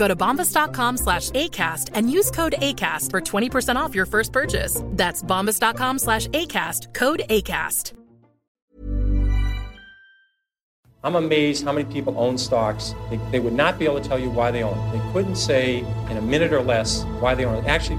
Go to bombas.com slash ACAST and use code ACAST for 20% off your first purchase. That's bombas.com slash ACAST, code ACAST. I'm amazed how many people own stocks. They, they would not be able to tell you why they own. They couldn't say in a minute or less why they own. Actually,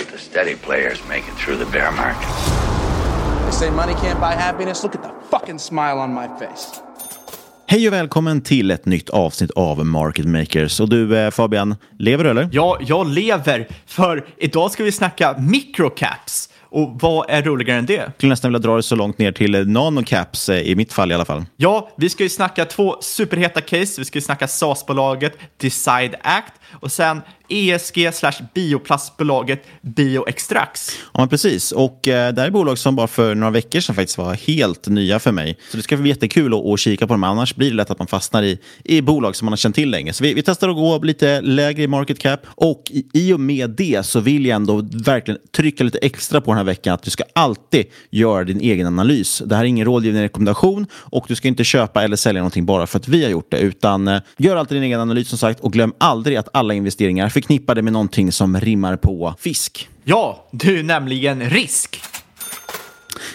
steady players make it through the bear market. They say money can't buy happiness. Look at the fucking smile on my face. Hej och välkommen till ett nytt avsnitt av Market Makers. Och du eh, Fabian, lever du eller? Ja, jag lever. För idag ska vi snacka microcaps. Och vad är roligare än det? Jag skulle nästan vilja dra det så långt ner till nanocaps, eh, i mitt fall i alla fall. Ja, vi ska ju snacka två superheta case. Vi ska ju snacka SAS-bolaget Decide Act och sen ESG slash bioplastbolaget Bioextrax. Ja, men precis. Och eh, det här är bolag som bara för några veckor sedan faktiskt var helt nya för mig. Så det ska bli jättekul att, att kika på dem. Annars blir det lätt att man fastnar i, i bolag som man har känt till länge. Så vi, vi testar att gå lite lägre i market cap. Och i, i och med det så vill jag ändå verkligen trycka lite extra på den här veckan att du ska alltid göra din egen analys. Det här är ingen rådgivning rekommendation och du ska inte köpa eller sälja någonting bara för att vi har gjort det. Utan eh, gör alltid din egen analys som sagt och glöm aldrig att alla investeringar förknippade med någonting som rimmar på fisk. Ja, du är nämligen risk.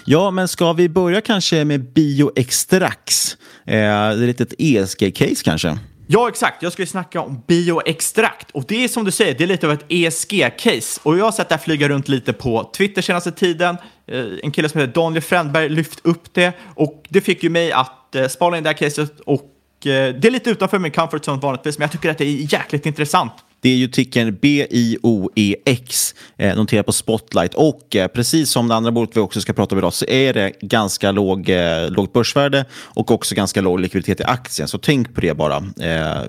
Ja, men ska vi börja kanske med Bioextrax? Eh, det är ett litet ESG-case kanske? Ja, exakt. Jag ska ju snacka om bioextrakt och det är som du säger, det är lite av ett ESG-case och jag har sett det här flyga runt lite på Twitter senaste tiden. Eh, en kille som heter Daniel Frändberg lyft upp det och det fick ju mig att eh, spara in det här caset och eh, det är lite utanför min comfort zone vanligtvis, men jag tycker att det är jäkligt intressant. Det är ju tickern BIOEX, eh, noterad på Spotlight. Och eh, precis som det andra bolaget vi också ska prata om idag så är det ganska låg, eh, lågt börsvärde och också ganska låg likviditet i aktien. Så tänk på det bara eh,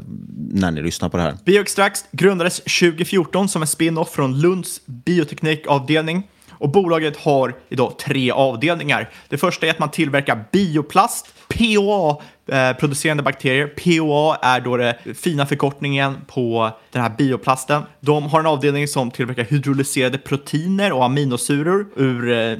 när ni lyssnar på det här. Bioextrax grundades 2014 som en spin-off från Lunds bioteknikavdelning. Och bolaget har idag tre avdelningar. Det första är att man tillverkar bioplast, POA eh, producerande bakterier. POA är då den fina förkortningen på den här bioplasten. De har en avdelning som tillverkar hydrolyserade proteiner och aminosyror ur eh,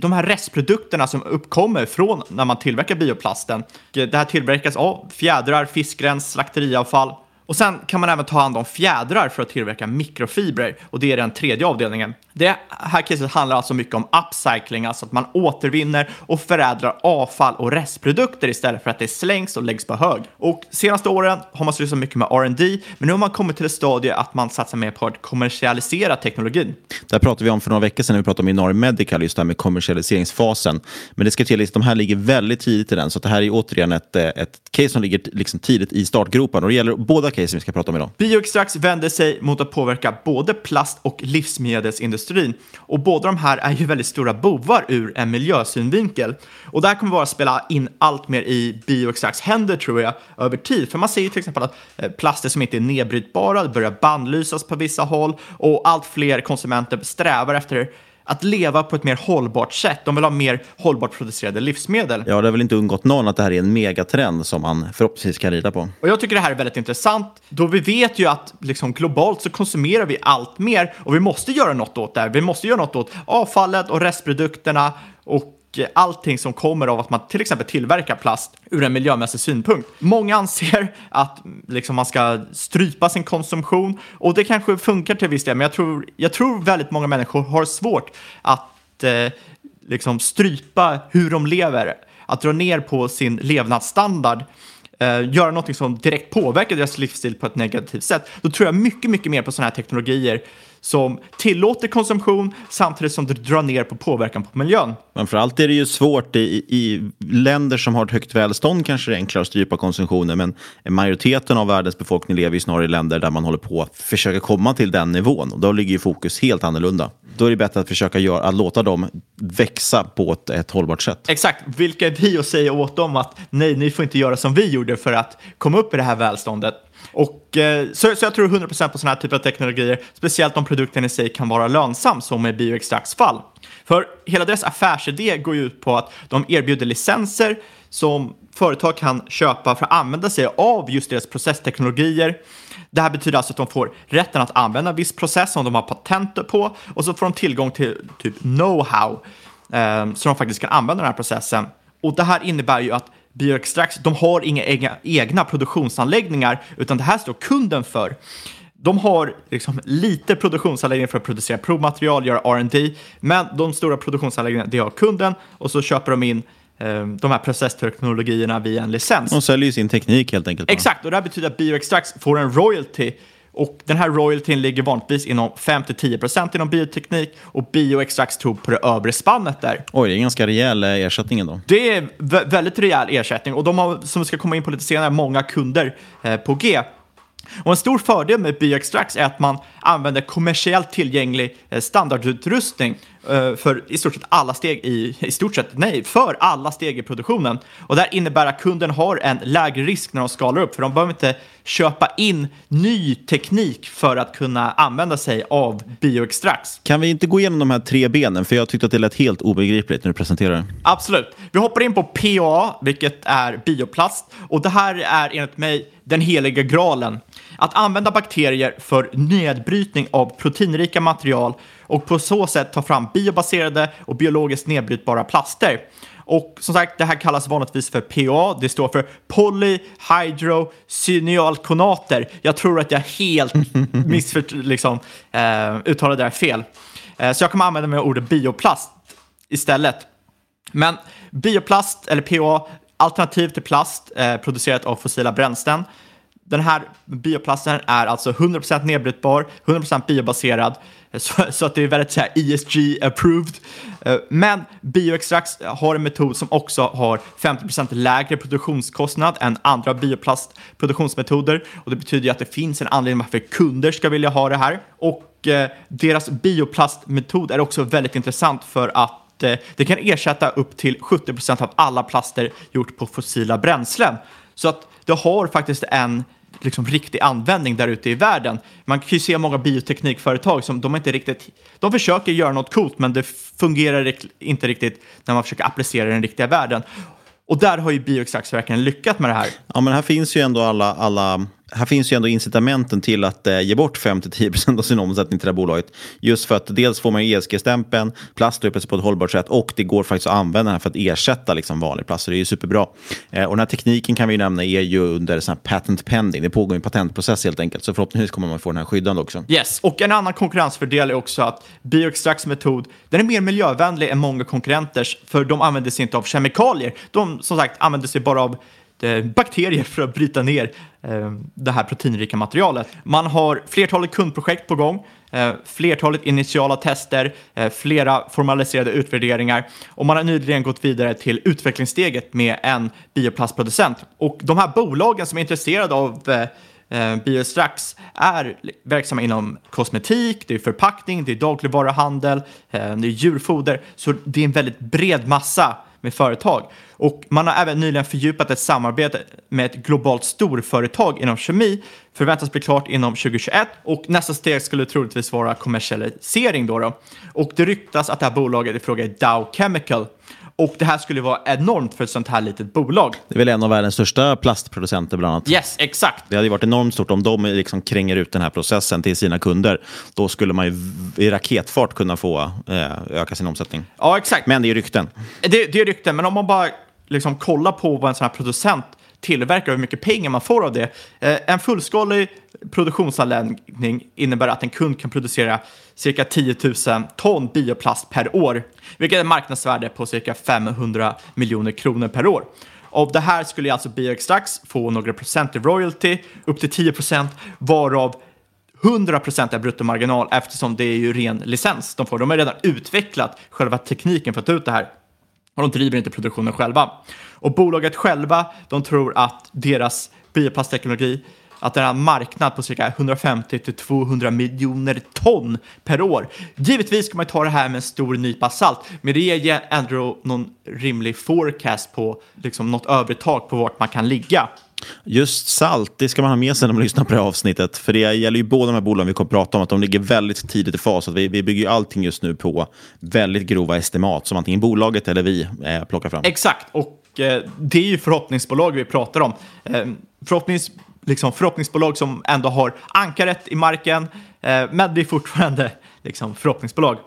de här restprodukterna som uppkommer från när man tillverkar bioplasten. Det här tillverkas av fjädrar, fiskrens, slakteriavfall och sen kan man även ta hand om fjädrar för att tillverka mikrofibrer och det är den tredje avdelningen. Det här caset handlar alltså mycket om upcycling, alltså att man återvinner och förädlar avfall och restprodukter istället för att det slängs och läggs på hög. Och senaste åren har man sysslat mycket med R&D, men nu har man kommit till ett stadie att man satsar mer på att kommersialisera teknologin. Det pratade vi om för några veckor sedan när vi pratade om Inari Medical, just det här med kommersialiseringsfasen. Men det ska till att de här ligger väldigt tidigt i den, så det här är återigen ett, eh, ett case som ligger liksom tidigt i startgroparna. Och det gäller båda casen vi ska prata om idag. Bioextrax vänder sig mot att påverka både plast och livsmedelsindustrin. Och båda de här är ju väldigt stora bovar ur en miljösynvinkel. Och det här kommer bara spela in allt mer i Bioextrax händer tror jag över tid. För man ser ju till exempel att eh, plaster som inte är nedbrytbara börjar bannlysas på vissa håll och allt fler konsumenter strävar efter att leva på ett mer hållbart sätt. De vill ha mer hållbart producerade livsmedel. Ja, det har väl inte undgått någon att det här är en megatrend som man förhoppningsvis kan rida på. Och jag tycker det här är väldigt intressant, då vi vet ju att liksom, globalt så konsumerar vi allt mer och vi måste göra något åt det här. Vi måste göra något åt avfallet och restprodukterna och Eh, allting som kommer av att man till exempel tillverkar plast ur en miljömässig synpunkt. Många anser att mm, liksom, man ska strypa sin konsumtion. Och det kanske funkar till viss del, men jag tror, jag tror väldigt många människor har svårt att eh, liksom strypa hur de lever, att dra ner på sin levnadsstandard eh, göra något som direkt påverkar deras livsstil på ett negativt sätt, då tror jag mycket, mycket mer på sådana här teknologier som tillåter konsumtion samtidigt som det drar ner på påverkan på miljön. Framförallt är det ju svårt i, i länder som har ett högt välstånd kanske det är enklare att strypa konsumtionen men majoriteten av världens befolkning lever ju snarare i länder där man håller på att försöka komma till den nivån och då ligger ju fokus helt annorlunda. Då är det bättre att försöka göra, att låta dem växa på ett, ett hållbart sätt. Exakt, vilka är vi att säga åt dem att nej, ni får inte göra som vi gjorde för att komma upp i det här välståndet. Och, eh, så, så jag tror 100% på sådana här typer av teknologier, speciellt om produkten i sig kan vara lönsam, som i Bioextracts fall. För hela deras affärsidé går ju ut på att de erbjuder licenser som företag kan köpa för att använda sig av just deras processteknologier. Det här betyder alltså att de får rätten att använda en viss process som de har patent på och så får de tillgång till typ know-how eh, så de faktiskt kan använda den här processen. Och det här innebär ju att Bioextrax, de har inga egna, egna produktionsanläggningar, utan det här står kunden för. De har liksom lite produktionsanläggningar för att producera provmaterial, göra R&D, men de stora produktionsanläggningarna, det har kunden och så köper de in eh, de här processteknologierna via en licens. De säljer ju sin teknik helt enkelt. Exakt, och det här betyder att Bioextrax får en royalty och den här royaltyn ligger vanligtvis inom 5-10% inom bioteknik och Bioextrax tog på det övre spannet där. Oj, det är en ganska rejäl eh, ersättning ändå. Det är väldigt rejäl ersättning och de har, som vi ska komma in på lite senare, många kunder eh, på G. Och en stor fördel med Bioextrax är att man använder kommersiellt tillgänglig eh, standardutrustning eh, för i stort sett alla steg i, i stort sett, nej, för alla steg i produktionen. Och det här innebär att kunden har en lägre risk när de skalar upp, för de behöver inte köpa in ny teknik för att kunna använda sig av Bioextrax. Kan vi inte gå igenom de här tre benen? För jag tyckte att det lät helt obegripligt när du presenterade Absolut. Vi hoppar in på PA, vilket är bioplast. Och det här är enligt mig den heliga graalen. Att använda bakterier för nedbrytning av proteinrika material och på så sätt ta fram biobaserade och biologiskt nedbrytbara plaster. Och som sagt, det här kallas vanligtvis för PA. Det står för polyhydrocynialkonater. Jag tror att jag helt missfört, liksom, eh, uttalade det här fel. Eh, så jag kommer använda mig av ordet bioplast istället. Men bioplast, eller PA, alternativ till plast eh, producerat av fossila bränslen. Den här bioplasten är alltså 100% nedbrytbar, 100% biobaserad, eh, så, så, att det är väldigt så ESG-approved. Eh, men Bioextrax har en metod som också har 50% lägre produktionskostnad än andra bioplastproduktionsmetoder. Och det betyder ju att det finns en anledning varför kunder ska vilja ha det här. Och eh, deras bioplastmetod är också väldigt intressant för att eh, det kan ersätta upp till 70% av alla plaster gjort på fossila bränslen. Så att det har faktiskt en liksom riktig användning där ute i världen. Man kan ju se många bioteknikföretag som de inte riktigt, de försöker göra något coolt men det fungerar inte riktigt när man försöker applicera den riktiga världen. Och där har ju Bioextrax verkligen lyckats med det här. Ja, men här finns ju ändå alla, alla här finns ju ändå incitamenten till att eh, ge bort 5-10% av sin omsättning till det här bolaget. Just för att dels får man ESG-stämpeln, plast upplöses på ett hållbart sätt och det går faktiskt att använda den här för att ersätta liksom, vanlig plast. Så det är ju superbra. Eh, och den här tekniken kan vi nämna är ju under sån patent pending. Det pågår en patentprocess helt enkelt. Så förhoppningsvis kommer man få den här skyddande också. Yes, och en annan konkurrensfördel är också att Bioextracts metod den är mer miljövänlig än många konkurrenters för de använder sig inte av kemikalier. De som sagt använder sig bara av Eh, bakterier för att bryta ner eh, det här proteinrika materialet. Man har flertalet kundprojekt på gång, eh, flertalet initiala tester, flera formaliserade utvärderingar och man har nyligen gått vidare till utvecklingssteget med en bioplastproducent. Och de här bolagen som är intresserade av Biostrax är verksamma inom kosmetik, det är förpackning, det är dagligvaruhandel, det är djurfoder, så det är en väldigt bred massa med företag. Och man har även nyligen fördjupat ett samarbete med ett globalt storföretag inom kemi, förväntas bli klart inom 2021 och nästa steg skulle troligtvis vara kommersialisering då. då. Och det ryktas att det här bolaget i fråga är Dow Chemical. Och det här skulle vara enormt för ett sånt här litet bolag. Det är väl en av världens största plastproducenter bland annat. Yes, exakt. Det hade varit enormt stort om de liksom kränger ut den här processen till sina kunder. Då skulle man ju i raketfart kunna få eh, öka sin omsättning. Ja, exakt. Men det är rykten. Det, det är rykten, men om man bara liksom kollar på vad en sån här producent tillverkar och hur mycket pengar man får av det. Eh, en fullskalig produktionsanläggning innebär att en kund kan producera cirka 10 000 ton bioplast per år, vilket är ett marknadsvärde på cirka 500 miljoner kronor per år. Av det här skulle alltså Bioextrax få några procent i royalty, upp till 10 procent, varav 100 procent är bruttomarginal eftersom det är ju ren licens de får. De har redan utvecklat själva tekniken för att ta ut det här och de driver inte produktionen själva. Och bolaget själva, de tror att deras bioplastteknologi att den har en marknad på cirka 150 till 200 miljoner ton per år. Givetvis ska man ta det här med en stor nypa salt, men det ger ändå någon rimlig forecast på liksom något tak på vart man kan ligga. Just salt, det ska man ha med sig när man lyssnar på det här avsnittet. För det gäller ju båda de här bolagen vi kommer att prata om, att de ligger väldigt tidigt i fas. Att vi, vi bygger ju allting just nu på väldigt grova estimat som antingen bolaget eller vi eh, plockar fram. Exakt, och eh, det är ju förhoppningsbolag vi pratar om. Eh, förhoppnings, liksom, förhoppningsbolag som ändå har ankaret i marken, eh, men det är fortfarande liksom, förhoppningsbolag.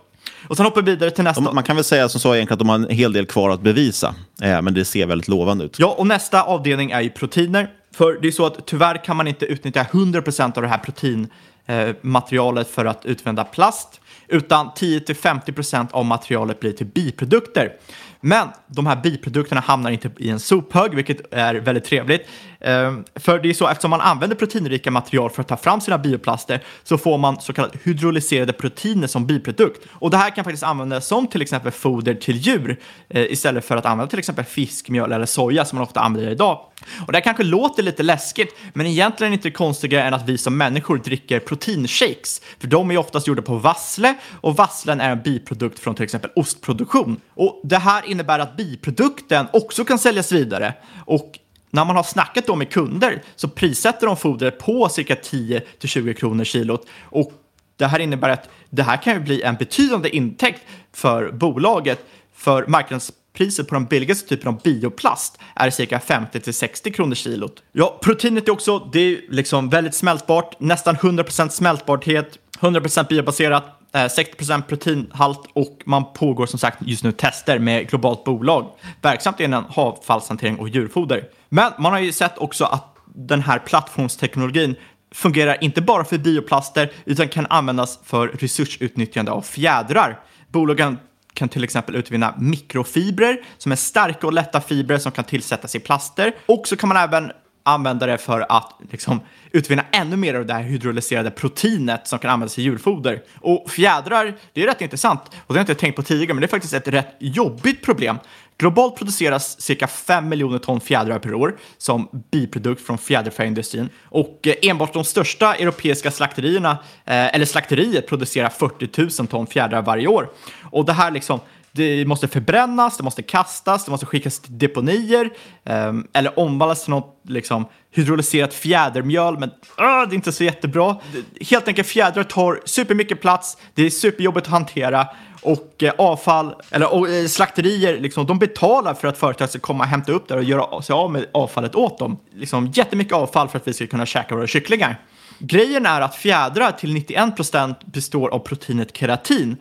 Och sen hoppar vi vidare till nästa. Man kan väl säga som så egentligen att de har en hel del kvar att bevisa, eh, men det ser väldigt lovande ut. Ja, och nästa avdelning är ju proteiner. För det är så att tyvärr kan man inte utnyttja 100% av det här proteinmaterialet för att utvinna plast, utan 10-50% av materialet blir till biprodukter. Men de här biprodukterna hamnar inte i en sophög, vilket är väldigt trevligt. Ehm, för det är så, eftersom man använder proteinrika material för att ta fram sina bioplaster så får man så kallade hydrolyserade proteiner som biprodukt. Och det här kan faktiskt användas som till exempel foder till djur eh, istället för att använda till exempel fiskmjöl eller soja som man ofta använder idag. Och det här kanske låter lite läskigt, men egentligen inte konstigare än att vi som människor dricker proteinshakes. För de är oftast gjorda på vassle och vasslen är en biprodukt från till exempel ostproduktion. Och det här innebär att biprodukten också kan säljas vidare. Och när man har snackat då med kunder så prissätter de fodret på cirka 10-20 kronor kilot. Och det här innebär att det här kan ju bli en betydande intäkt för bolaget. För marknadspriset på den billigaste typen av bioplast är cirka 50-60 kronor kilot. Ja, proteinet är också det är liksom väldigt smältbart, nästan 100% smältbarhet, 100% biobaserat, eh, 60% proteinhalt och man pågår som sagt just nu tester med globalt bolag verksamt inom avfallshantering och djurfoder. Men man har ju sett också att den här plattformsteknologin fungerar inte bara för bioplaster utan kan användas för resursutnyttjande av fjädrar. Bolagen kan till exempel utvinna mikrofibrer som är starka och lätta fibrer som kan tillsättas i plaster. Och så kan man även använda det för att liksom, utvinna ännu mer av det här hydrolyserade proteinet som kan användas i djurfoder. Och fjädrar, det är rätt intressant och det har jag inte tänkt på tidigare, men det är faktiskt ett rätt jobbigt problem. Globalt produceras cirka 5 miljoner ton fjädrar per år som biprodukt från fjäderfäindustrin. Och eh, enbart de största europeiska slakterierna, eh, eller slakteriet, producerar 40 000 ton fjädrar varje år. Och det här liksom det måste förbrännas, det måste kastas, det måste skickas till deponier eh, eller omvandlas till något liksom, hydrolyserat fjädermjöl, men uh, det är inte så jättebra. Helt enkelt fjädrar tar supermycket plats, det är superjobbigt att hantera och eh, avfall, eller och, eh, slakterier, liksom, de betalar för att företag ska komma och hämta upp det och göra sig av med avfallet åt dem. Liksom, jättemycket avfall för att vi ska kunna käka våra kycklingar. Grejen är att fjädrar till 91% består av proteinet keratin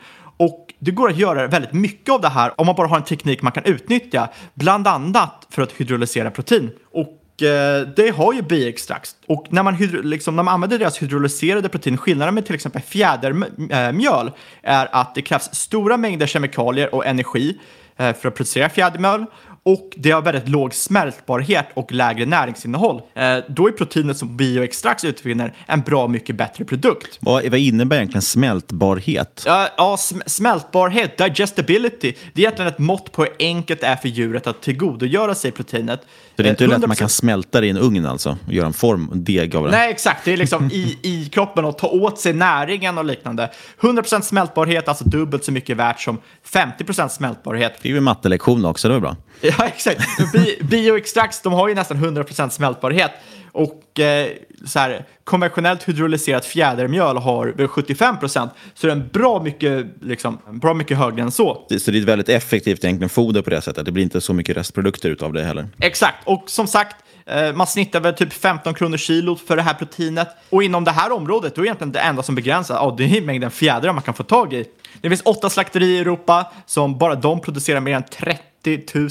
det går att göra väldigt mycket av det här om man bara har en teknik man kan utnyttja, bland annat för att hydrolysera protein. Och eh, det har ju biextrakt. Och när man, liksom, när man använder deras hydrolyserade protein, skillnaden med till exempel fjädermjöl eh, är att det krävs stora mängder kemikalier och energi eh, för att producera fjädermjöl och det har väldigt låg smältbarhet och lägre näringsinnehåll. Eh, då är proteinet som Bioextrax utvinner en bra mycket bättre produkt. Vad, vad innebär egentligen smältbarhet? Ja, ja sm smältbarhet, digestibility, det är egentligen ett mått på hur enkelt det är för djuret att tillgodogöra sig proteinet. Så det är inte 100%... lätt att man kan smälta det i en ugn alltså? Och göra en form, en deg av det? Nej, exakt. Det är liksom i, i kroppen och ta åt sig näringen och liknande. 100% smältbarhet, alltså dubbelt så mycket värt som 50% smältbarhet. Fick vi mattelektion också, det var bra. Ja, exakt. Bi Bioextrax, de har ju nästan 100% smältbarhet. Och eh, så här, konventionellt hydrolyserat fjädermjöl har 75%, så det är en bra mycket, liksom, bra mycket högre än så. Så det är ett väldigt effektivt egentligen foder på det sättet. Det blir inte så mycket restprodukter av det heller. Exakt, och som sagt, eh, man snittar väl typ 15 kronor kilot för det här proteinet. Och inom det här området, då är egentligen det enda som begränsar, ja, det är mängden fjädrar man kan få tag i. Det finns åtta slakterier i Europa som bara de producerar mer än 30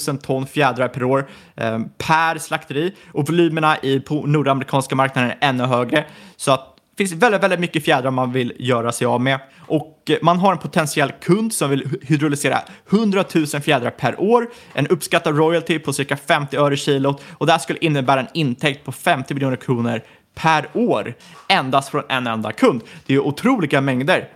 000 ton fjädrar per år eh, per slakteri och volymerna i, på nordamerikanska marknaden är ännu högre. Så att det finns väldigt, väldigt mycket fjädrar man vill göra sig av med. Och eh, man har en potentiell kund som vill hydrolysera 100 000 fjädrar per år, en uppskattad royalty på cirka 50 öre kilot och det här skulle innebära en intäkt på 50 miljoner kronor per år endast från en enda kund. Det är ju otroliga mängder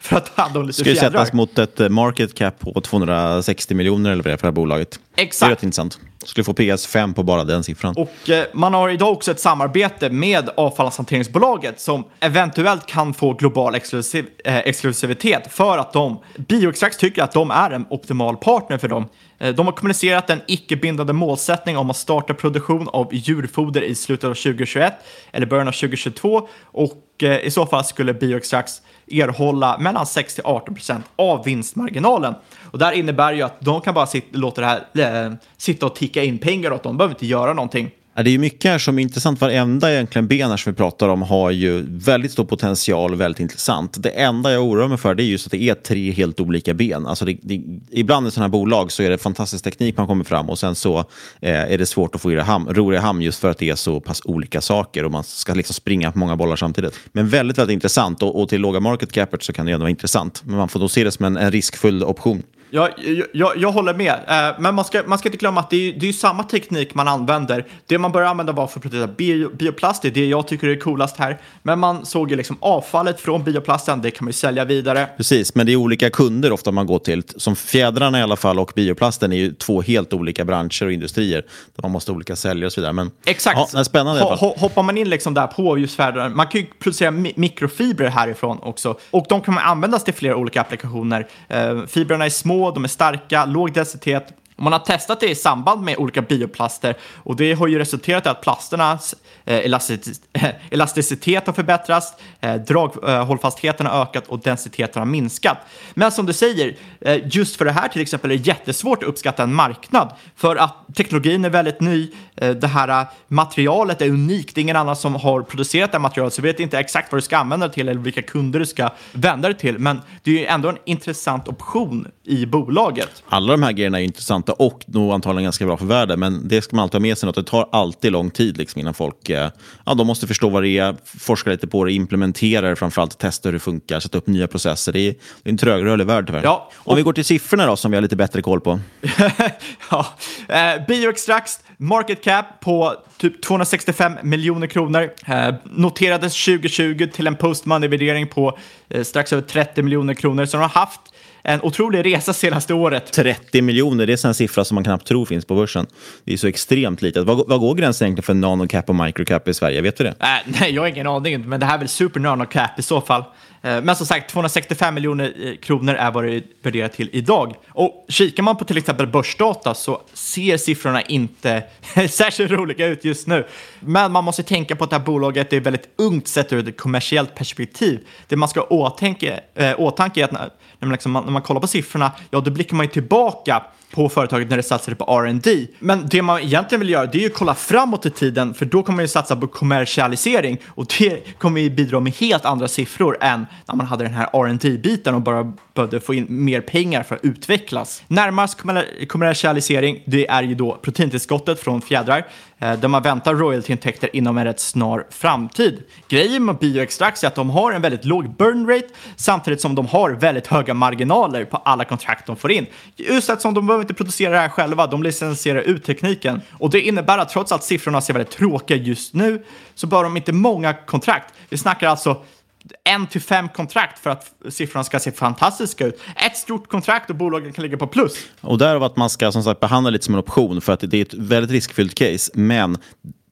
för att ta hand om lite fjädrar. Ska sättas mot ett eh, market cap på 260 miljoner eller vad det är för det här bolaget. Exakt. Det är rätt intressant. Skulle få PS5 på bara den siffran. Och eh, man har idag också ett samarbete med avfallshanteringsbolaget som eventuellt kan få global exklusiv, eh, exklusivitet för att de, Bioextrax tycker att de är en optimal partner för dem. Eh, de har kommunicerat en icke-bindande målsättning om att starta produktion av djurfoder i slutet av 2021 eller början av 2022 och i så fall skulle Bioextrax erhålla mellan 6 till 18 procent av vinstmarginalen. Och det här innebär ju att de kan bara sitta, låta det här äh, sitta och ticka in pengar åt dem. De behöver inte göra någonting. Det är mycket här som är intressant. Varenda egentligen ben som vi pratar om har ju väldigt stor potential och väldigt intressant. Det enda jag oroar mig för det är just att det är tre helt olika ben. Alltså det, det, ibland i sådana här bolag så är det fantastisk teknik man kommer fram och sen så eh, är det svårt att få i det ham, ro i hamn just för att det är så pass olika saker och man ska liksom springa på många bollar samtidigt. Men väldigt, väldigt intressant och, och till låga market capet så kan det ändå vara intressant. Men man får nog se det som en, en riskfull option. Jag, jag, jag håller med, eh, men man ska, man ska inte glömma att det är, det är samma teknik man använder. Det man började använda var för att producera bio, bioplast, det är det jag tycker är coolast här. Men man såg ju liksom avfallet från bioplasten, det kan man ju sälja vidare. Precis, men det är olika kunder ofta man går till. Som fjädrarna i alla fall och bioplasten är ju två helt olika branscher och industrier. Där man måste ha olika säljare och så vidare. Men, Exakt. Ja, spännande Ho hoppar man in liksom där på just fjädrar, man kan ju producera mi mikrofibrer härifrån också. Och de kan man användas till flera olika applikationer. Uh, fibrerna är små, de är starka, låg densitet. Man har testat det i samband med olika bioplaster och det har ju resulterat i att plasternas eh, elasticitet har förbättrats, eh, draghållfastheten eh, har ökat och densiteten har minskat. Men som du säger, eh, just för det här till exempel är det jättesvårt att uppskatta en marknad för att teknologin är väldigt ny, eh, det här eh, materialet är unikt, det är ingen annan som har producerat det här materialet så vi vet inte exakt vad du ska använda det till eller vilka kunder du ska vända det till. Men det är ju ändå en intressant option i bolaget. Alla de här grejerna är intressanta och nog antagligen ganska bra för världen. Men det ska man alltid ha med sig, att det tar alltid lång tid liksom, innan folk ja, de måste förstå vad det är, forska lite på det, implementera det, framförallt testa hur det funkar, sätta upp nya processer. Det är, det är en trögrörlig värld tyvärr. Ja, och... Om vi går till siffrorna då, som vi har lite bättre koll på. ja, eh, Bioextracts market cap på typ 265 miljoner kronor. Eh, noterades 2020 till en post-money-värdering på eh, strax över 30 miljoner kronor. Så de har haft en otrolig resa senaste året. 30 miljoner, det är en siffra som man knappt tror finns på börsen. Det är så extremt litet. Vad, vad går gränsen egentligen för nanocap och microcap i Sverige? Vet du det? Äh, nej, jag har ingen aning, men det här är väl super nanocap i så fall. Eh, Men som sagt, 265 miljoner eh, kronor är vad det är värderat till idag. Och kikar man på till exempel börsdata så ser siffrorna inte särskilt roliga ut just nu. Men man måste tänka på att det här bolaget är väldigt ungt sett ur ett kommersiellt perspektiv. Det man ska åtanke, äh, åtanke är att när, liksom, man liksom, när man kollar på siffrorna, ja då blickar man ju tillbaka på företaget när det satsade på R&D. Men det man egentligen vill göra det är ju att kolla framåt i tiden för då kommer man ju satsa på kommersialisering och det kommer ju bidra med helt andra siffror än när man hade den här rd biten och bara behövde få in mer pengar för att utvecklas. Närmast kommersialisering det är ju då proteintillskottet från fjädrar eh, där man väntar royaltyintäkter inom en rätt snar framtid. Grejen med bioextrakt är att de har en väldigt låg burn rate samtidigt som de har väldigt höga marginaler på alla kontrakt de får in. Just eftersom de behöver inte producera det här själva, de licensierar ut tekniken. Och det innebär att trots att siffrorna ser väldigt tråkiga just nu så bör de inte många kontrakt. Vi snackar alltså en till fem kontrakt för att siffrorna ska se fantastiska ut. Ett stort kontrakt och bolagen kan ligga på plus. Och därav att man ska som sagt behandla lite som en option för att det är ett väldigt riskfyllt case. Men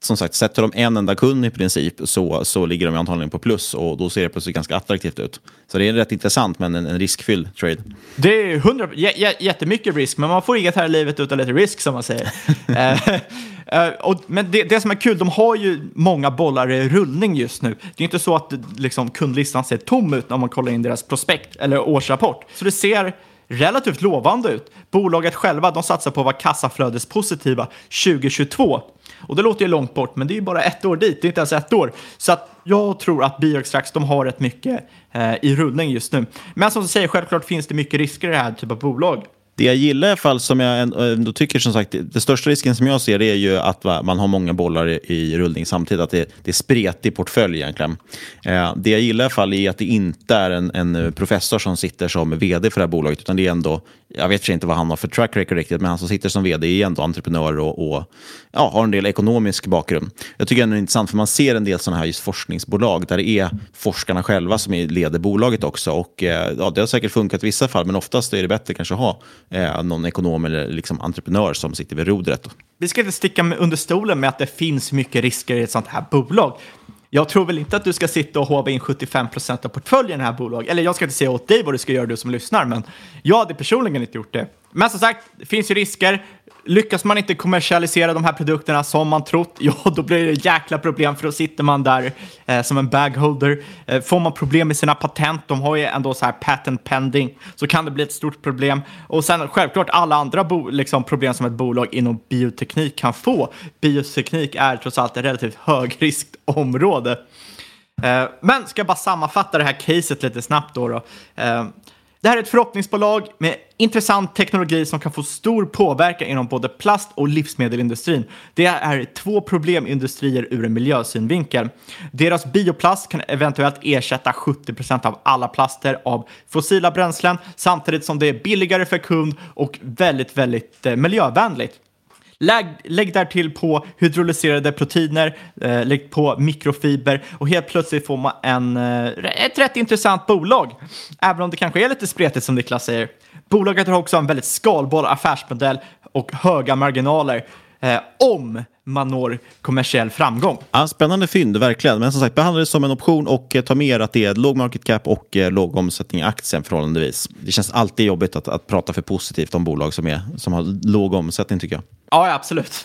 som sagt, sätter de en enda kund i princip så, så ligger de antagligen på plus och då ser det plötsligt ganska attraktivt ut. Så det är rätt intressant men en, en riskfylld trade. Det är 100, j- jättemycket risk, men man får inget här i livet utan lite risk som man säger. Uh, och, men det, det, som är kul, de har ju många bollar i rullning just nu. Det är inte så att liksom, kundlistan ser tom ut när man kollar in deras prospekt eller årsrapport. Så det ser relativt lovande ut. Bolaget själva de satsar på att vara kassaflödespositiva 2022. Och det låter ju långt bort, men det är ju bara ett år dit, det är inte ens ett år. Så att jag tror att Bioextrax, de har rätt mycket eh, i rullning just nu. Men som du säger, självklart finns det mycket risker i det här typen av bolag. Det jag gillar i alla fall, som jag ändå tycker som sagt, det största risken som jag ser det är ju att man har många bollar i, rullning samtidigt, att det, det är spretig portfölj egentligen. Eh, det jag gillar i alla fall är att det inte är en, en, professor som sitter som vd för det här bolaget, utan det är ändå, jag vet inte vad han har för track record riktigt, men han som sitter som vd är ändå entreprenör och, och ja, har en del ekonomisk bakgrund. Jag tycker ändå det är intressant, för man ser en del sådana här just forskningsbolag där det är forskarna själva som leder bolaget också. Och, eh, ja, det har säkert funkat i vissa fall, men oftast är det bättre kanske att ha eh, någon ekonom eller liksom entreprenör som sitter vid rodret. Vi ska inte sticka under stolen med att det finns mycket risker i ett sånt här bolag. Jag tror väl inte att du ska sitta och håva in 75 procent av portföljen i det här bolaget. Eller jag ska inte säga åt dig vad du ska göra, du som lyssnar, men jag hade personligen inte gjort det. Men som sagt, det finns ju risker. Lyckas man inte kommersialisera de här produkterna som man trott, ja då blir det jäkla problem för då sitter man där eh, som en bagholder. Eh, får man problem med sina patent, de har ju ändå så här patent pending, så kan det bli ett stort problem. Och sen självklart alla andra liksom, problem som ett bolag inom bioteknik kan få. Bioteknik är trots allt ett relativt högriskområde. Eh, men ska jag bara sammanfatta det här caset lite snabbt då. då. Eh, det här är ett förhoppningsbolag med intressant teknologi som kan få stor påverkan inom både plast och livsmedelsindustrin. Det är två problemindustrier ur en miljösynvinkel. Deras bioplast kan eventuellt ersätta 70% av alla plaster av fossila bränslen samtidigt som det är billigare för kund och väldigt, väldigt eh, miljövänligt. Lägg, lägg där till på hydrolyserade proteiner, eh, lägg på mikrofiber och helt plötsligt får man en, eh, ett rätt intressant bolag. Även om det kanske är lite spretigt som Niklas säger. Bolaget har också en väldigt skalbar affärsmodell och höga marginaler. Eh, om man når kommersiell framgång. Ja, spännande fynd, verkligen. Men som sagt, behandla det som en option och eh, ta med er att det är låg market cap och eh, låg omsättning i aktien förhållandevis. Det känns alltid jobbigt att, att prata för positivt om bolag som, är, som har låg omsättning tycker jag. Ja, absolut.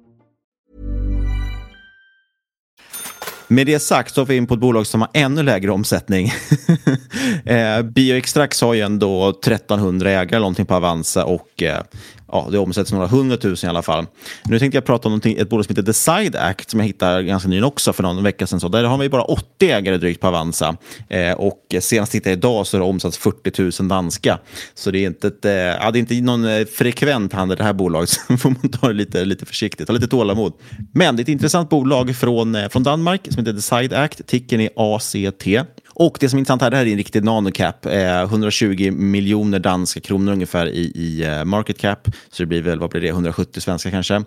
Med det sagt så har vi in på ett bolag som har ännu lägre omsättning. eh, Bioextrax har ju ändå 1300 ägare någonting på Avanza och eh, ja, det omsätts några hundratusen i alla fall. Nu tänkte jag prata om ett bolag som heter Decide Act som jag hittade ganska nyligen också för någon vecka sedan. Så där har vi bara 80 ägare drygt på Avanza eh, och senast tittade jag idag så har det omsatts 40 000 danska. Så det är inte, ett, eh, ja, det är inte någon eh, frekvent handel det här bolaget, så får man ta det lite, lite försiktigt, ha lite tålamod. Men det är ett intressant bolag från, eh, från Danmark som heter Decide Act. Ticken är ACT. Och det som är intressant här, det här är en riktig nanocap. Eh, 120 miljoner danska kronor ungefär i, i eh, market cap. Så det blir väl, vad blir det, 170 svenska kanske.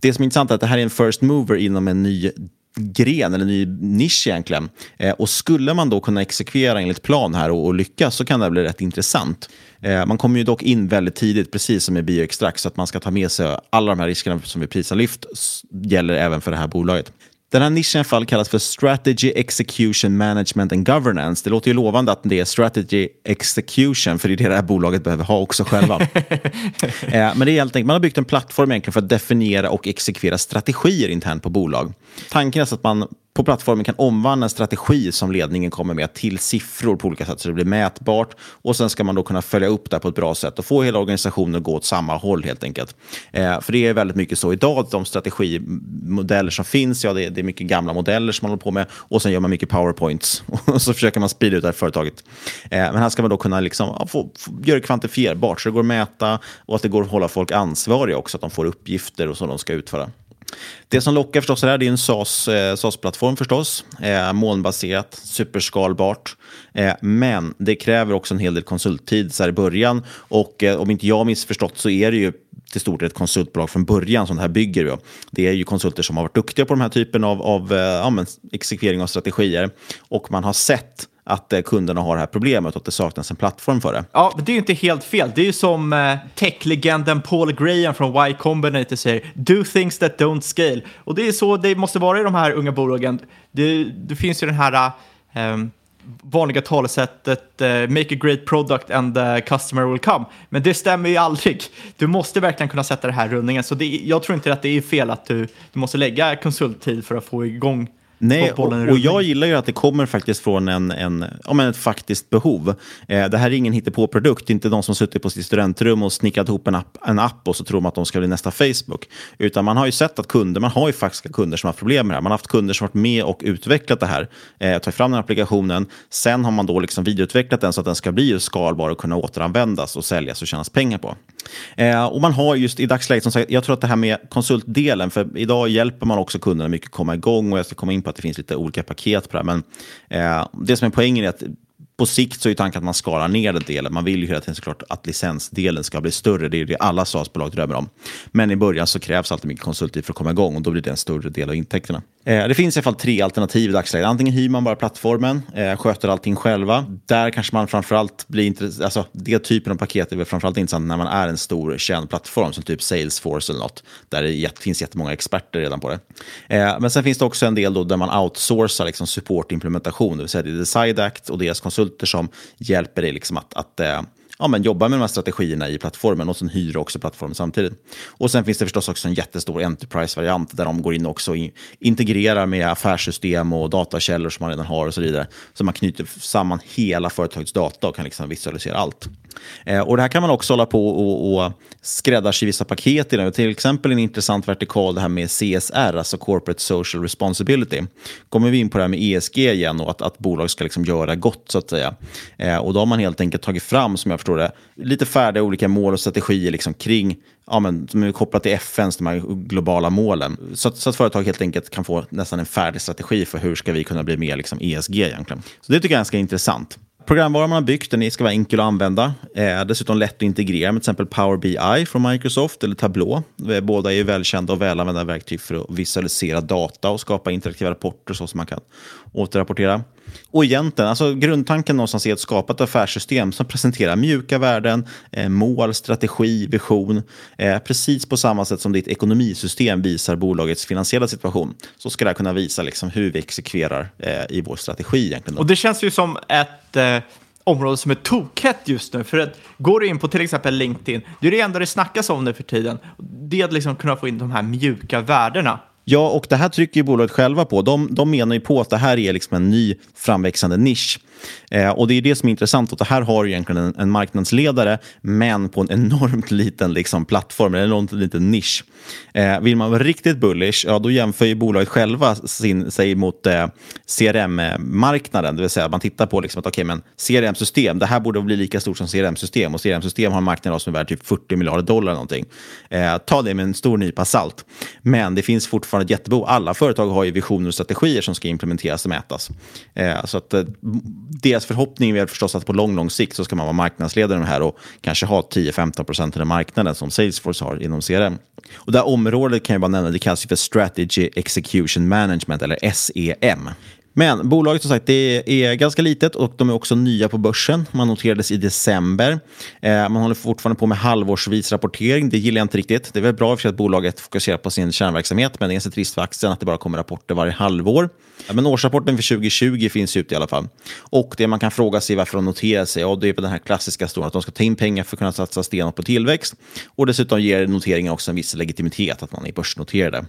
Det som är intressant är att det här är en first mover inom en ny gren eller ny nisch egentligen. Eh, och skulle man då kunna exekvera enligt plan här och, och lyckas så kan det bli rätt intressant. Eh, man kommer ju dock in väldigt tidigt, precis som i bioextrakt, så att man ska ta med sig alla de här riskerna som vi prisar lyft, gäller även för det här bolaget. Den här nischen i fall kallas för Strategy Execution Management and Governance. Det låter ju lovande att det är Strategy Execution, för det är det det här bolaget behöver ha också själva. eh, men det är helt enkelt, man har byggt en plattform egentligen för att definiera och exekvera strategier internt på bolag. Tanken är att man på plattformen kan omvandla en strategi som ledningen kommer med till siffror på olika sätt så det blir mätbart. Och sen ska man då kunna följa upp det på ett bra sätt och få hela organisationen att gå åt samma håll helt enkelt. Eh, för det är väldigt mycket så idag, de strategimodeller som finns, ja det är, det är mycket gamla modeller som man håller på med och sen gör man mycket powerpoints och så försöker man sprida ut det här företaget. Eh, men här ska man då kunna liksom, ja, få, få, göra det kvantifierbart så det går att mäta och att det går att hålla folk ansvariga också, att de får uppgifter och så de ska utföra. Det som lockar förstås är, det är en SAS-plattform eh, SAS förstås. Eh, molnbaserat, superskalbart. Eh, men det kräver också en hel del konsulttid så här i början. Och eh, om inte jag missförstått så är det ju till stor del ett konsultbolag från början som det här bygger. Ju. Det är ju konsulter som har varit duktiga på den här typen av, av eh, ja, exekvering av strategier. Och man har sett att eh, kunderna har det här problemet och att det saknas en plattform för det. Ja, det är ju inte helt fel. Det är ju som eh, techlegenden Paul Graham från Y Combinator säger, do things that don't scale. Och det är så det måste vara i de här unga bolagen. Det, det finns ju den här eh, vanliga talesättet uh, make a great product and the customer will come. Men det stämmer ju aldrig. Du måste verkligen kunna sätta det här rundningen. Så det, jag tror inte att det är fel att du, du måste lägga konsulttid för att få igång Nej, och, och jag gillar ju att det kommer faktiskt från en, en, ja, men ett faktiskt behov. Eh, det här är ingen hittepå-produkt, inte de som suttit på sitt studentrum och snickrat ihop en app, en app och så tror de att de ska bli nästa Facebook. Utan man har ju sett att kunder, man har ju faktiska kunder som har problem med det här. Man har haft kunder som varit med och utvecklat det här, eh, tagit fram den här applikationen. Sen har man då liksom videoutvecklat den så att den ska bli skalbar och kunna återanvändas och säljas och tjänas pengar på. Eh, och man har just i dagsläget, som sagt, jag tror att det här med konsultdelen, för idag hjälper man också kunderna mycket komma igång och jag ska komma in på att det finns lite olika paket på det här. Men eh, det som är poängen är att på sikt så är tanken att man skalar ner den delen. Man vill ju hela tiden såklart att licensdelen ska bli större. Det är det alla SaaS-bolag drömmer om. Men i början så krävs alltid mycket konsulttid för att komma igång och då blir det en större del av intäkterna. Eh, det finns i alla fall tre alternativ i dagsläget. Antingen hyr man bara plattformen, eh, sköter allting själva. Där kanske man framförallt blir intresserad, alltså det typen av paket är väl framförallt intressant när man är en stor känd plattform som typ Salesforce eller något. Där det finns jättemånga experter redan på det. Eh, men sen finns det också en del då där man outsourcar liksom support implementation, det vill säga det är Decide Act och deras konsulter som hjälper dig liksom att, att eh, ja, men jobba med de här strategierna i plattformen och sen hyra också plattformen samtidigt. Och sen finns det förstås också en jättestor enterprise-variant där de går in också och in, integrerar med affärssystem och datakällor som man redan har och så vidare. Så man knyter samman hela företagets data och kan liksom visualisera allt. Eh, och det här kan man också hålla på och, och skräddarsy vissa paket i. Det. Till exempel en intressant vertikal, det här med CSR, alltså Corporate Social Responsibility. Kommer vi in på det här med ESG igen och att, att bolag ska liksom göra gott så att säga. Eh, och då har man helt enkelt tagit fram, som jag förstår det, lite färdiga olika mål och strategier liksom kring ja, men, som är kopplat till FNs de här globala målen. Så att, så att företag helt enkelt kan få nästan en färdig strategi för hur ska vi kunna bli mer liksom, ESG egentligen. Så det tycker jag är ganska intressant. Programvaran man har byggt den ska vara enkel att använda. Eh, dessutom lätt att integrera med till exempel Power BI från Microsoft eller Tableau. Båda är välkända och välanvända verktyg för att visualisera data och skapa interaktiva rapporter så som man kan återrapportera. Och egentligen, alltså grundtanken någonstans är att skapa ett affärssystem som presenterar mjuka värden, eh, mål, strategi, vision. Eh, precis på samma sätt som ditt ekonomisystem visar bolagets finansiella situation så ska det här kunna visa liksom, hur vi exekverar eh, i vår strategi. Egentligen. Och det känns ju som ett eh, område som är tokhett just nu. För att går du in på till exempel LinkedIn, det är det enda det snackas om nu för tiden. Det är att liksom kunna få in de här mjuka värdena. Ja, och det här trycker ju bolaget själva på. De, de menar ju på att det här är liksom en ny framväxande nisch. Eh, och det är det som är intressant. Att det här har egentligen en, en marknadsledare, men på en enormt liten liksom, plattform, en enormt liten nisch. Eh, vill man vara riktigt bullish, ja, då jämför ju bolaget själva sin, sig mot eh, CRM-marknaden. Det vill säga man tittar på liksom att okay, men CRM-system, det här borde bli lika stort som CRM-system. Och CRM-system har en marknad som är värd typ 40 miljarder dollar. Någonting. Eh, ta det med en stor nypa salt. Men det finns fortfarande ett jättebehov. Alla företag har ju visioner och strategier som ska implementeras och mätas. Eh, så att, eh, deras förhoppning är förstås att på lång, lång sikt så ska man vara marknadsledare här och kanske ha 10-15 procent av den marknaden som Salesforce har inom CRM. Och det här området kan jag bara nämna, det kallas för Strategy Execution Management eller SEM. Men bolaget som sagt det är ganska litet och de är också nya på börsen. Man noterades i december. Eh, man håller fortfarande på med halvårsvis rapportering. Det gillar jag inte riktigt. Det är väl bra i för sig att bolaget fokuserar på sin kärnverksamhet, men det är ganska trist för aktien att det bara kommer rapporter varje halvår. Men årsrapporten för 2020 finns ute i alla fall. Och det man kan fråga sig varför de noterar sig, ja, det är på den här klassiska storyn att de ska ta in pengar för att kunna satsa stenhårt på tillväxt. Och dessutom ger noteringen också en viss legitimitet att man är börsnoterade.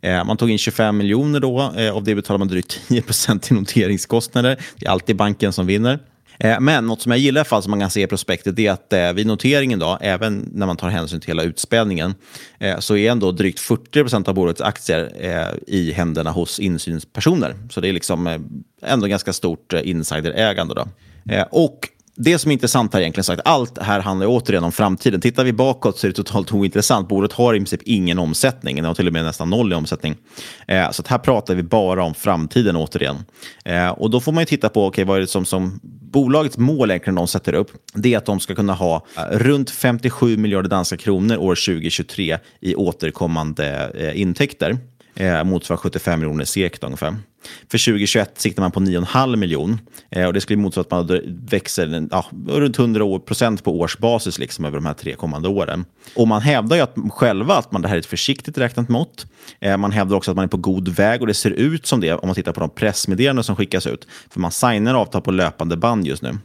Eh, man tog in 25 miljoner då, eh, av det betalar man drygt 10 procent i noteringskostnader. Det är alltid banken som vinner. Eh, men något som jag gillar i alla fall som man kan se i prospektet är att vid noteringen, då, även när man tar hänsyn till hela utspädningen, så är ändå drygt 40 procent av bolagets aktier i händerna hos insynspersoner. Så det är liksom ändå ganska stort insiderägande. Då. Och det som är intressant här egentligen sagt, allt här handlar återigen om framtiden. Tittar vi bakåt så är det totalt ointressant. Bolaget har i princip ingen omsättning, det har till och med nästan noll i omsättning. Eh, så att här pratar vi bara om framtiden återigen. Eh, och då får man ju titta på, okay, vad är det som, som bolagets mål egentligen de sätter upp? Det är att de ska kunna ha eh, runt 57 miljarder danska kronor år 2023 i återkommande eh, intäkter. Eh, motsvarar 75 miljoner SEK ungefär. För 2021 siktar man på 9,5 miljon. Eh, och det skulle motsvara att man växer ja, runt 100 procent på årsbasis liksom, över de här tre kommande åren. Och man hävdar ju att, själva att man, det här är ett försiktigt räknat mått. Eh, man hävdar också att man är på god väg och det ser ut som det om man tittar på de pressmeddelanden som skickas ut. För man signar avtal på löpande band just nu.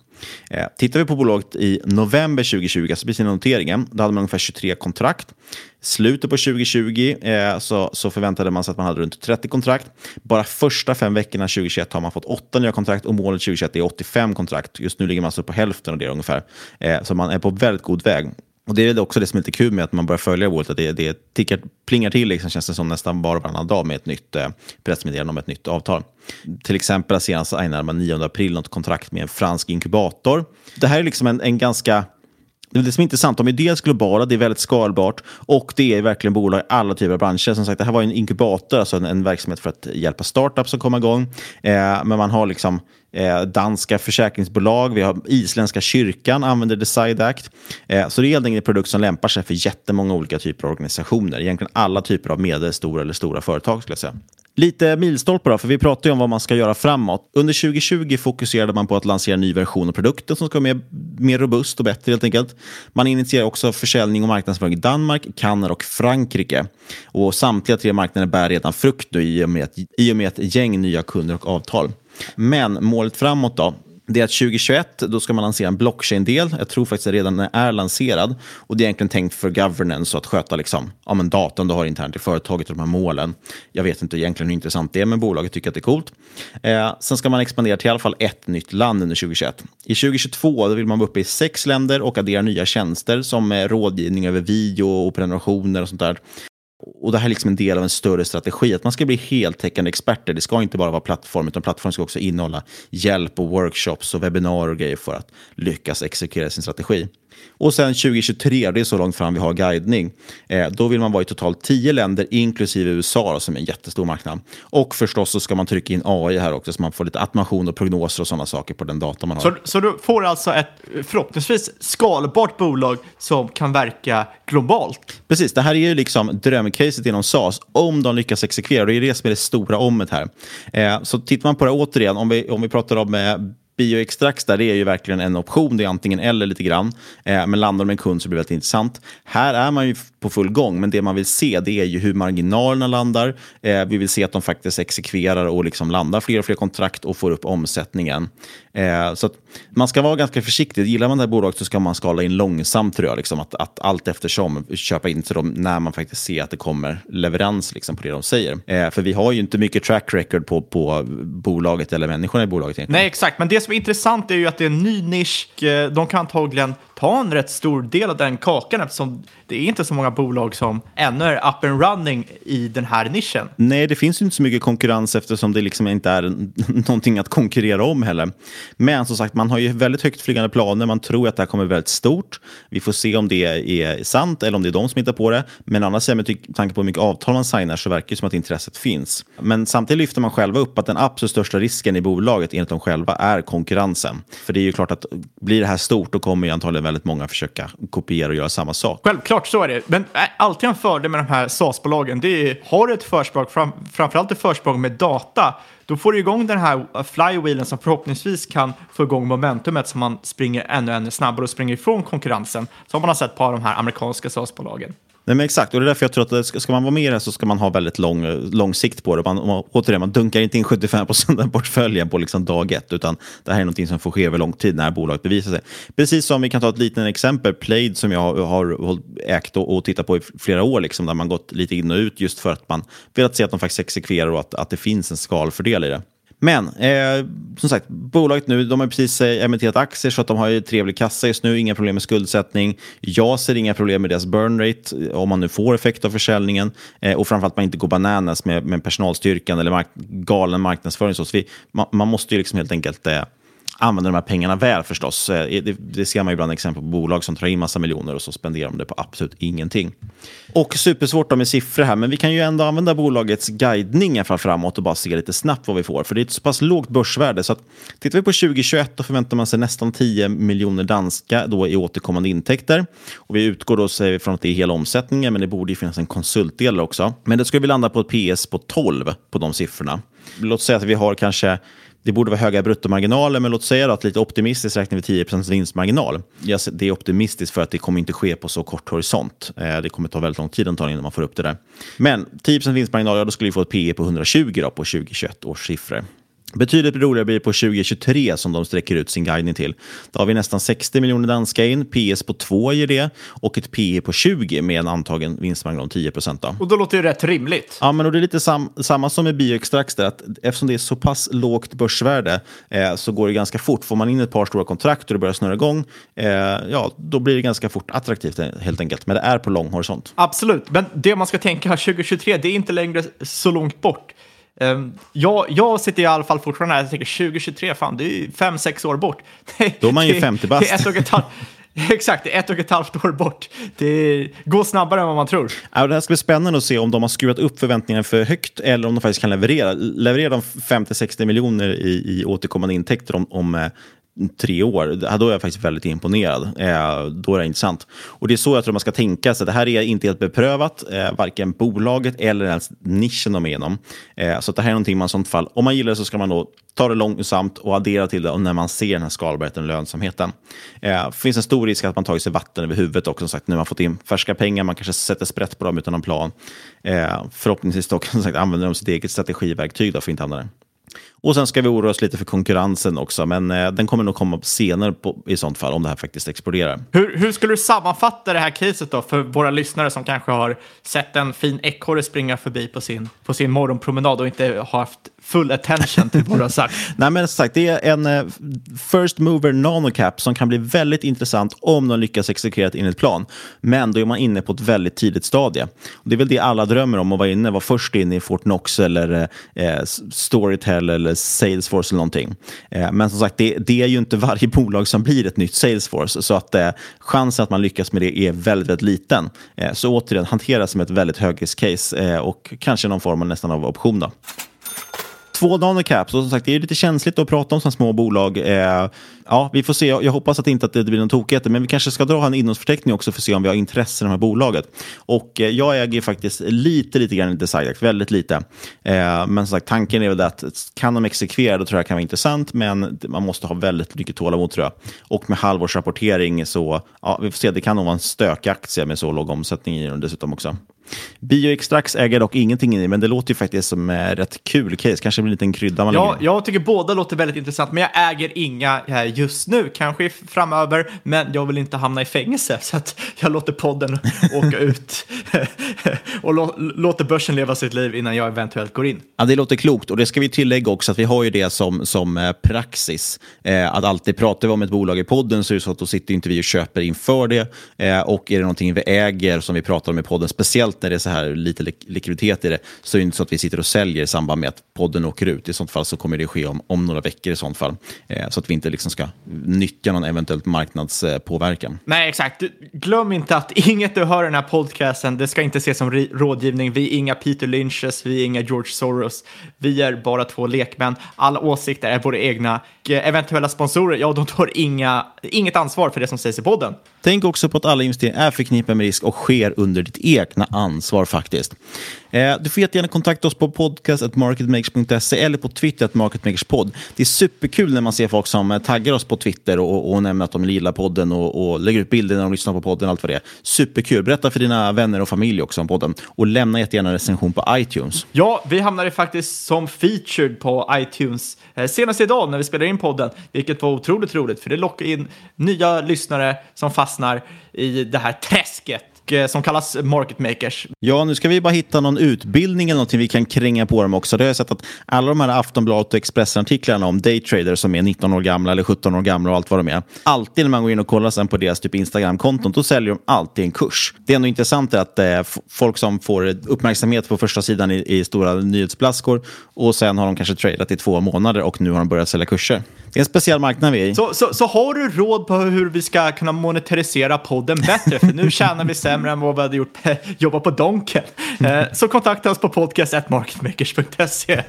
Eh, tittar vi på bolaget i november 2020, alltså precis noteringen, då hade man ungefär 23 kontrakt. Slutet på 2020 eh, så, så förväntade man sig att man hade runt 30 kontrakt. Bara första fem veckorna 2021 har man fått åtta nya kontrakt och målet 2021 är 85 kontrakt. Just nu ligger man alltså på hälften av det ungefär. Eh, så man är på väldigt god väg. Och Det är också det som är lite kul med att man börjar följa Wolt, att det, det tickar, plingar till liksom, känns det som nästan bara varannan dag med ett nytt eh, pressmeddelande om ett nytt avtal. Till exempel senast signade man 9 april något kontrakt med en fransk inkubator. Det här är liksom en, en ganska det är det som är intressant. De är dels globala, det är väldigt skalbart och det är verkligen bolag i alla typer av branscher. Som sagt, det här var en inkubator, alltså en, en verksamhet för att hjälpa startups att komma igång. Eh, men man har liksom eh, danska försäkringsbolag, vi har isländska kyrkan använder Decide Act. Eh, så det är helt enkelt en produkt som lämpar sig för jättemånga olika typer av organisationer. Egentligen alla typer av medelstora eller stora företag skulle jag säga. Lite milstolpar då, för vi pratar ju om vad man ska göra framåt. Under 2020 fokuserade man på att lansera en ny version av produkten som ska vara mer, mer robust och bättre helt enkelt. Man initierar också försäljning och marknadsföring i Danmark, Kanada och Frankrike. Och samtliga tre marknader bär redan frukt nu i och med, i och med ett gäng nya kunder och avtal. Men målet framåt då? det är att 2021 då ska man lansera en blockchain-del. Jag tror faktiskt att den redan är lanserad. Och Det är egentligen tänkt för governance och att sköta liksom, ja, men datan du har internt i företaget och de här målen. Jag vet inte egentligen hur intressant det är, men bolaget tycker att det är coolt. Eh, sen ska man expandera till i alla fall ett nytt land under 2021. I 2022 vill man vara uppe i sex länder och addera nya tjänster som eh, rådgivning över video och prenumerationer och sånt där. Och Det här är liksom en del av en större strategi, att man ska bli heltäckande experter. Det ska inte bara vara plattform, utan plattform ska också innehålla hjälp och workshops och webbinarier och grejer för att lyckas exekvera sin strategi. Och sen 2023, det är så långt fram vi har guidning, eh, då vill man vara i totalt 10 länder, inklusive USA som är en jättestor marknad. Och förstås så ska man trycka in AI här också, så man får lite automation och prognoser och sådana saker på den data man har. Så, så du får alltså ett förhoppningsvis skalbart bolag som kan verka globalt? Precis, det här är ju liksom drömcaset inom SAS, om de lyckas exekvera. Det är det som är det stora ommet här. Eh, så tittar man på det återigen, om vi, om vi pratar om eh, Bioextrax där, det är ju verkligen en option. Det är antingen eller lite grann. Eh, men landar med en kund så blir det väldigt intressant. Här är man ju på full gång, men det man vill se det är ju hur marginalerna landar. Eh, vi vill se att de faktiskt exekverar och liksom landar fler och fler kontrakt och får upp omsättningen. Eh, så man ska vara ganska försiktig. Gillar man det här bolaget så ska man skala in långsamt tror jag. Liksom, att, att allt eftersom köpa in till dem när man faktiskt ser att det kommer leverans liksom, på det de säger. Eh, för vi har ju inte mycket track record på, på bolaget eller människorna i bolaget. Egentligen. Nej, exakt. Men det som är intressant är ju att det är en ny nisch. Eh, de kan antagligen ta en rätt stor del av den kakan eftersom det är inte så många bolag som ännu är up and running i den här nischen. Nej, det finns ju inte så mycket konkurrens eftersom det liksom inte är någonting att konkurrera om heller. Men som sagt, man har ju väldigt högt flygande planer. Man tror att det här kommer bli väldigt stort. Vi får se om det är sant eller om det är de som hittar på det. Men annars, med tanke på hur mycket avtal man signar så verkar det som att intresset finns. Men samtidigt lyfter man själva upp att den absolut största risken i bolaget enligt dem själva är konkurrensen. För det är ju klart att blir det här stort då kommer ju antagligen väldigt många försöka kopiera och göra samma sak. Självklart så är det. Men äh, alltid en fördel med de här SaaS-bolagen, det är har du ett försprång, fram, framförallt ett försprång med data, då får du igång den här flywheelen som förhoppningsvis kan få igång momentumet så man springer ännu, ännu snabbare och springer ifrån konkurrensen som man har sett på de här amerikanska SaaS-bolagen. Nej, men exakt, och det är därför jag tror att ska man vara med i det här så ska man ha väldigt lång, lång sikt på det. Man, man, återigen, man dunkar inte in 75 procent av portföljen på liksom dag ett, utan det här är någonting som får ske över lång tid när bolaget bevisar sig. Precis som vi kan ta ett litet exempel, Plaid som jag har, har ägt och, och tittat på i flera år, liksom, där man gått lite in och ut just för att man velat se att de faktiskt exekverar och att, att det finns en skalfördel i det. Men eh, som sagt, bolaget nu, de har precis eh, emitterat aktier så att de har ju trevlig kassa just nu, inga problem med skuldsättning. Jag ser inga problem med deras burn rate eh, om man nu får effekt av försäljningen eh, och framförallt man inte går bananas med, med personalstyrkan eller mark galen marknadsföring. Så, så vi, man, man, måste ju liksom helt enkelt eh, använder de här pengarna väl förstås. Eh, det, det ser man ibland exempel på bolag som tar in massa miljoner och så spenderar de det på absolut ingenting. Och supersvårt med siffror här, men vi kan ju ändå använda bolagets guidningar för framåt och bara se lite snabbt vad vi får. För det är ett så pass lågt börsvärde. Så att, tittar vi på 2021 då förväntar man sig nästan 10 miljoner danska då i återkommande intäkter. Och vi utgår då säger vi från att det är hela omsättningen, men det borde ju finnas en konsultdel också. Men då ska vi landa på ett PS på 12 på de siffrorna. Låt säga att vi har kanske det borde vara höga bruttomarginaler, men låt säga att lite optimistiskt räknar vi 10% vinstmarginal. Det är optimistiskt för att det kommer inte ske på så kort horisont. Eh, det kommer ta väldigt lång tid antagligen innan man får upp det där. Men 10 vinstmarginal, ja, då skulle vi få ett PE på 120 då, på 2021 års siffror. Betydligt roligare blir det på 2023 som de sträcker ut sin guidning till. Då har vi nästan 60 miljoner danska in, PS på 2 ger det och ett PE på 20 med en antagen vinstmarginal om 10 procent. Och då låter det rätt rimligt. Ja, men och det är lite sam samma som med Bioextrax där, att eftersom det är så pass lågt börsvärde eh, så går det ganska fort. Får man in ett par stora kontrakt och det börjar snurra igång, eh, ja, då blir det ganska fort attraktivt helt enkelt. Men det är på lång horisont. Absolut, men det man ska tänka här 2023, det är inte längre så långt bort. Um, jag, jag sitter i alla fall fortfarande här och tänker 2023, fan det är ju fem, sex år bort. Då är man ju 50 bast. Ett och ett halvt, exakt, det är ett och ett halvt år bort. Det går snabbare än vad man tror. Ja, det här ska bli spännande att se om de har skruvat upp förväntningarna för högt eller om de faktiskt kan leverera. Levererar de 50-60 miljoner i, i återkommande intäkter om, om eh, tre år, då är jag faktiskt väldigt imponerad. Eh, då är det intressant. Och det är så jag tror man ska tänka sig. Det här är inte helt beprövat, eh, varken bolaget eller ens nischen de är inom. Eh, så det här är någonting man i sånt fall, om man gillar det så ska man då ta det långsamt och addera till det när man ser den här skalbarheten och lönsamheten. Det finns en stor risk att man tagit sig vatten över huvudet också, som sagt, när man fått in färska pengar, man kanske sätter sprätt på dem utan någon plan. Eh, förhoppningsvis dock, som sagt, använder de sitt eget strategiverktyg då för att inte hamna där. Och sen ska vi oroa oss lite för konkurrensen också, men eh, den kommer nog komma senare på, i sånt fall om det här faktiskt exploderar. Hur, hur skulle du sammanfatta det här caset då för våra lyssnare som kanske har sett en fin ekorre springa förbi på sin, på sin morgonpromenad och inte har haft full attention till vad du har sagt. Nej, men sagt, det är en eh, first mover nanocap som kan bli väldigt intressant om de lyckas exekvera enligt plan. Men då är man inne på ett väldigt tidigt stadie. Och det är väl det alla drömmer om, att vara inne, vara först inne i Fortnox eller eh, eh Storytel eller Salesforce eller någonting. Eh, men som sagt, det, det, är ju inte varje bolag som blir ett nytt Salesforce, så att eh, chansen att man lyckas med det är väldigt, väldigt liten. så återigen, hantera som ett väldigt högriskcase och kanske någon form av nästan av option. Då. Två nanocaps och som sagt det är lite känsligt att prata om sådana små bolag. Eh, ja, vi får se. Jag hoppas att inte att det blir någon tokigheter, men vi kanske ska dra en innehållsförteckning också för att se om vi har intresse i de här bolaget. Och eh, jag äger faktiskt lite, lite grann i Decidact, väldigt lite. Eh, men som sagt, tanken är väl att kan de exekvera, då tror jag det kan vara intressant, men man måste ha väldigt mycket tålamod tror jag. Och med halvårsrapportering så, ja, vi får se, det kan nog vara en stökig aktie med så låg omsättning i den dessutom också. Bioextrax äger dock ingenting i, men det låter ju faktiskt som ett rätt kul case. Kanske blir en liten krydda man Ja, jag tycker båda låter väldigt intressant, men jag äger inga just nu, kanske framöver, men jag vill inte hamna i fängelse, så att jag låter podden åka ut och låter börsen leva sitt liv innan jag eventuellt går in. Ja, det låter klokt, och det ska vi tillägga också, att vi har ju det som, som eh, praxis, eh, att alltid pratar vi om ett bolag i podden så är det så att då sitter inte vi och köper inför det, eh, och är det någonting vi äger som vi pratar om i podden, speciellt när det är så här lite likviditet i det, så är det inte så att vi sitter och säljer i samband med att podden åker ut. I sånt fall så kommer det ske om, om några veckor i sånt fall. Eh, så att vi inte liksom ska nyttja någon eventuellt marknadspåverkan. Nej, exakt. Glöm inte att inget du hör i den här podcasten, det ska inte ses som rådgivning. Vi är inga Peter Lynches, vi är inga George Soros. Vi är bara två lekmän. Alla åsikter är våra egna. Eventuella sponsorer, ja, de tar inga, inget ansvar för det som sägs i podden. Tänk också på att alla investeringar är förknippade med risk och sker under ditt egna ansvar faktiskt. Eh, du får jättegärna kontakta oss på podcast.marketmakers.se eller på Twitter, marketmakerspodd. Det är superkul när man ser folk som eh, taggar oss på Twitter och, och nämner att de gillar podden och, och lägger ut bilder när de lyssnar på podden. allt vad det är. Superkul. Berätta för dina vänner och familj också om podden. Och lämna jättegärna en recension på iTunes. Ja, vi hamnade faktiskt som featured på iTunes eh, senast idag när vi spelade in podden, vilket var otroligt roligt för det lockar in nya lyssnare som fastnar i det här träsket Eh, som kallas Market Makers. Ja, nu ska vi bara hitta någon utbildning eller någonting vi kan kränga på dem också. Det har jag sett att alla de här Aftonbladet och Expressen-artiklarna om daytraders som är 19 år gamla eller 17 år gamla och allt vad de är. Alltid när man går in och kollar sen på deras typ Instagram-konton, då säljer de alltid en kurs. Det är ändå intressant att eh, folk som får uppmärksamhet på första sidan i, i stora nyhetsblaskor och sen har de kanske tradat i två månader och nu har de börjat sälja kurser. Det är en speciell marknad vi är i. Så, så, så har du råd på hur vi ska kunna monetarisera podden bättre? För nu tjänar vi sämre än vad vi hade gjort jobba på Donken. Eh, så kontakta oss på podcast.marketmakers.se.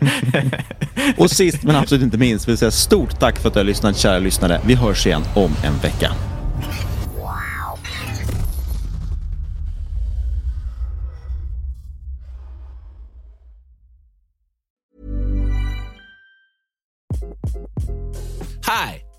Och sist men absolut inte minst vill säga stort tack för att du har lyssnat kära lyssnare. Vi hörs igen om en vecka.